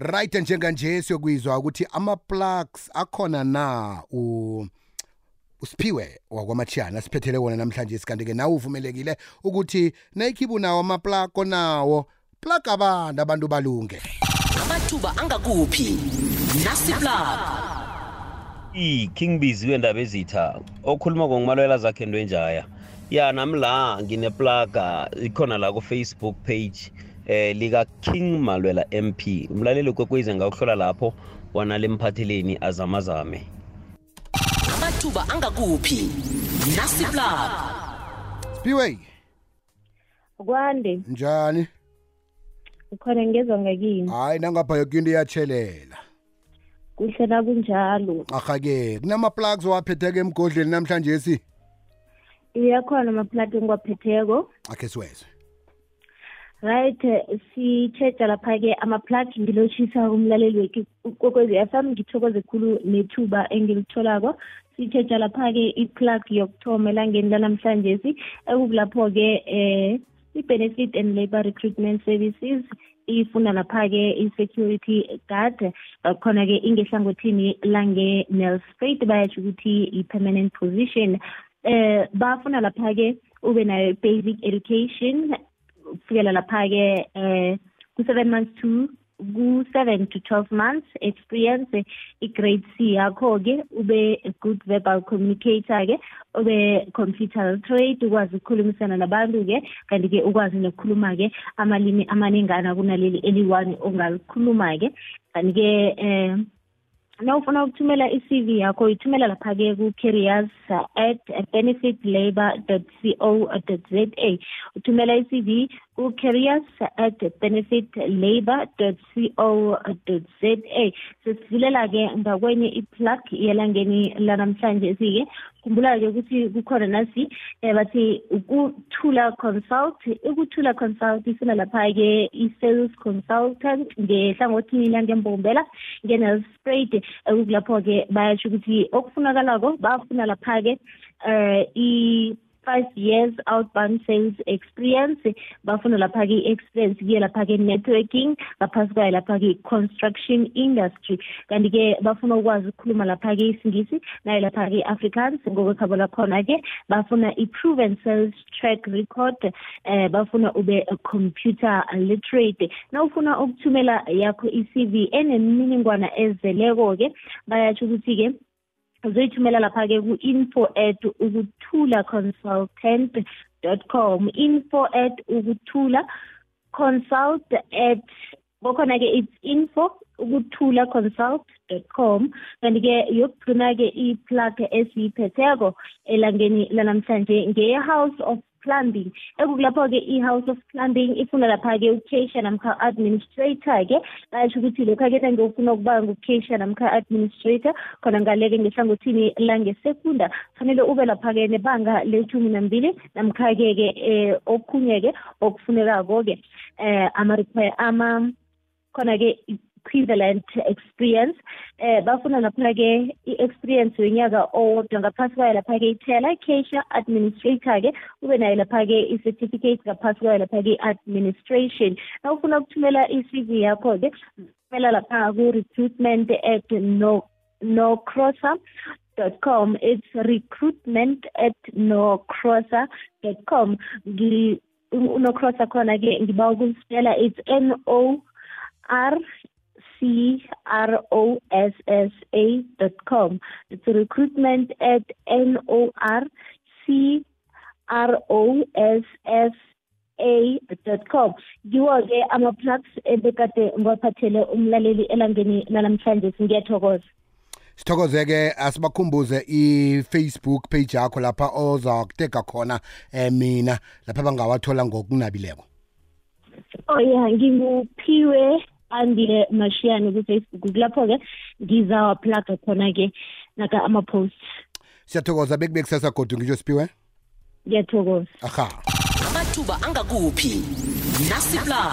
right njenganje siyokwizwa ukuthi ama-plugs akhona na? U usiphiwe wakwamachiyana siphethele wona namhlanje sikanti-ke nawe uvumelekile ukuthi nayikhibu nawo amaplug onawo? Plug abantu abantu balunge. Amathuba angakuphi? Nasiplug. I-king biziwe ndaba ezitha okhuluma ngokumalwela zakhe into enjaya ya nami la ngineplaga ikhona la ku-facebook page. Eh lika-king malwela mp umlaleli kwekwezi ngawuhlola lapho wanale mphatheleni azamazame. Amathuba angakuphi? Nasiplug siphiwe kwande. Njani? Ukhona ngezwa ngakini hayi nangapha yoke into iyatshelela. Kuhle nakunjalo. Aha-ke kunama-plugs owaphetheke emgodleni namhlanje si? Iyakhona amaplati engiwaphetheko akhe siwezwe. Right sitshetsha lapha-ke amaplug ngilotshisa umlaleli wethu kokwezi FM ngithokoze khulu nethuba engilitholako. Sitshetsha lapha-ke iplug yokuthoma elangeni lanamhlanje si ekukulapho-ke eh i-benefit and labor recruitment services ifuna lapha-ke i-security guard. Khona-ke ingehlangothini lange-nelspate bayatsho ukuthi i-permanent position. Eh bafuna lapha-ke ube nayo basic education kusukela lapha-ke eh ku-seven months to ku-seven to twelve months experience i-grade c yakho-ke ube a good verbal communicator-ke ube computer literate ukwazi ukukhulumisana nabantu-ke kanti-ke ukwazi nokukhuluma-ke amalimi amaningana kunaleli eli-one ongalikhuluma-ke kanti-ke eh nawufuna ukuthumela i-cv yakho uyithumela lapha-ke ku-careers at benefitlabour co za uthumela i-cv ku-careers at benefitlabour co za. Sesivulela-ke ngakwenye iplug yelangeni lanamhlanje si-ke. Khumbula-ke ukuthi kukhona nasi um bathi ukuthula consult ukuthula consult ifuna lapha-ke i-sales consultant ngehlangothini langembombela nge-nelsprat ekukulapho-ke bayatsho ukuthi okufunakalako bafuna lapha-ke um i five years outbound sales experience. Bafuna lapha-ke i-experience kuye lapha-ke networking ngaphasi kwayo lapha-ke construction industry. Kanti-ke bafuna ukwazi ukukhuluma lapha-ke isingisi nayo lapha-ke i-africans ngokwekhabo lakhona-ke bafuna i-proven sales track record eh bafuna ube a computer literate. Nawufuna ukuthumela yakho i-cv enemininingwana ezeleko-ke bayatsho ukuthi-ke uzoyithumela lapha-ke ku-info at ukuthula consultant dot com info at ukuthula consult at kokhona-ke it's info ukuthula consult dot com. Kanti-ke yokugcina-ke iplug esiyiphetheko elangeni lanamhlanje nge-house of plumbing. Ekukulapho-ke i-house of plumbing ifuna lapha-ke ucation namkha administrator-ke bayasho ukuthi lokhu-ke nangiwufuna ukuba ngucation namkha administrator khona ngaleke ngehlangothini langesekunda fanele ube lapha-ke nebanga lethumi nambili namkha-ke-ke um okhunye-ke okufunekako-ke um ama-require ama khona-ke equivalent experience. Eh bafuna lapha-ke i-experience yonyaka owodwa ngaphasi kwayo lapha-ke ithela casha administrator-ke ube nayo lapha-ke i-certificate ngaphasi kwayo lapha-ke i-administration. Na ufuna ukuthumela i-cv yakho-ke thumela lapha ku-recruitment at no nocrosser dot com. It's recruitment at nocrosser dot com. Unocrosser khona-ke ngiba ukusipela it's n o r C R O S S A dot com. It's recruitment at N O R C R O S S A dot com. Yiwo-ke ama-plugs ebekade ngiwaphathele umlaleli elangeni lanamhlanje ngiyathokoza. sithokoze-ke asibakhumbuze i-facebook page yakho lapha oza kutega khona um mina lapha bangawathola ngokunabileko Oh yeah, nginguphiwe andile mashiyane ku-facebook kulapho-ke ngizawaplaga khona-ke naka ama-post siyathokoza bekube kusasa godu ngisho siphiwe ngiyathokoza. Aha. Amathuba angakuphi? Nasiplug